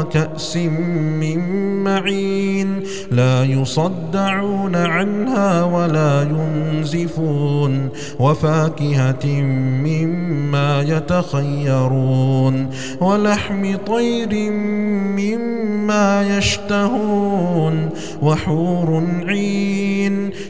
وكأس من معين لا يصدعون عنها ولا ينزفون وفاكهة مما يتخيرون ولحم طير مما يشتهون وحور عين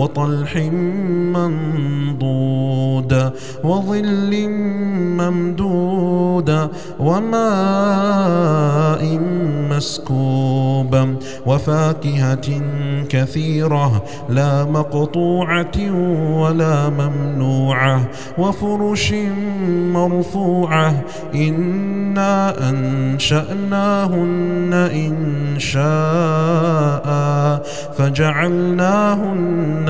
وطلح منضود وظل ممدود وماء مسكوب وفاكهة كثيرة لا مقطوعة ولا ممنوعة وفرش مرفوعة إنا أنشأناهن إن شاء فجعلناهن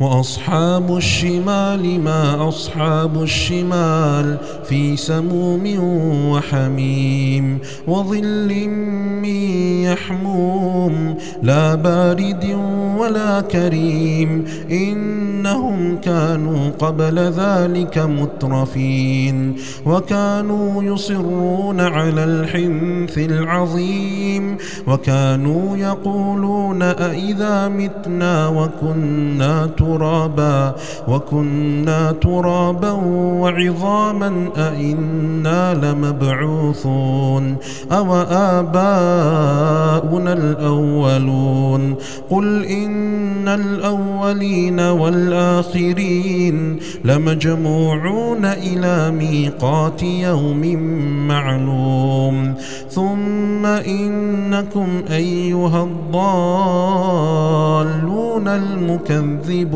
وأصحاب الشمال ما أصحاب الشمال في سموم وحميم وظل من يحموم لا بارد ولا كريم إنهم كانوا قبل ذلك مترفين وكانوا يصرون على الحنث العظيم وكانوا يقولون أئذا متنا وكنا وكنا ترابا وعظاما أئنا لمبعوثون أو آباؤنا الأولون قل إن الأولين والآخرين لمجموعون إلى ميقات يوم معلوم ثم إنكم أيها الضالون المكذبون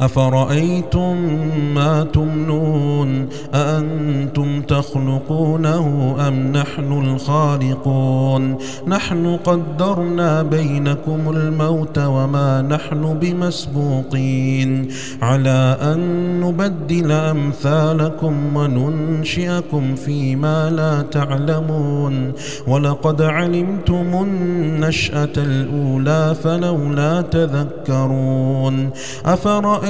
أفرأيتم ما تمنون؟ أأنتم تخلقونه أم نحن الخالقون؟ نحن قدرنا بينكم الموت وما نحن بمسبوقين. على أن نبدل أمثالكم وننشئكم فيما لا تعلمون. ولقد علمتم النشأة الأولى فلولا تذكرون. أفرأيتم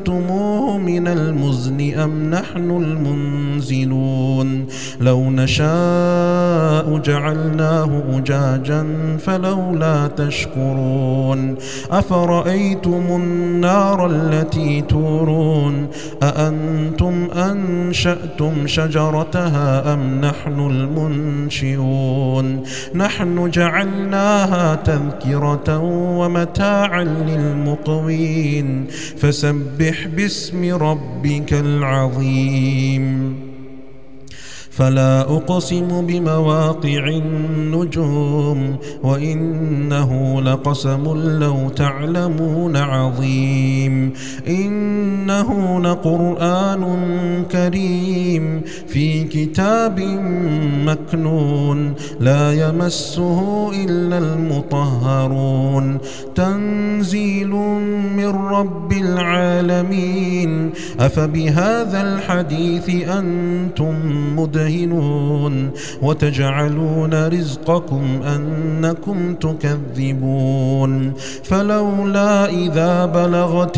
أنزلتموه من المزن أم نحن المنزلون لو نشاء جعلناه أجاجا فلولا تشكرون أفرأيتم النار التي تورون أأنتم أنشأتم شجرتها أم نحن المنشئون نحن جعلناها تذكرة ومتاعا للمقوين فسبح باسم ربك العظيم. فلا أقسم بمواقع النجوم وإنه لقسم لو تعلمون عظيم. إنه لقرآن كريم في كتاب مكنون لا يمسه إلا المطهرون. تنزيل من رب العالمين. أفبهذا الحديث أنتم مدهنون. وتجعلون رزقكم أنكم تكذبون. فلولا إذا بلغت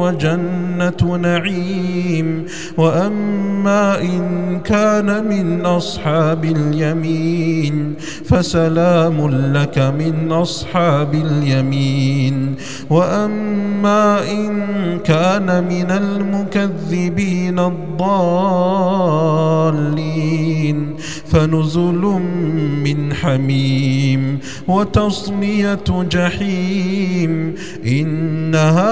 وجنة نعيم. وأما إن كان من أصحاب اليمين فسلام لك من أصحاب اليمين. وأما إن كان من المكذبين الضالين فنزل من حميم. وتصمية جحيم. إن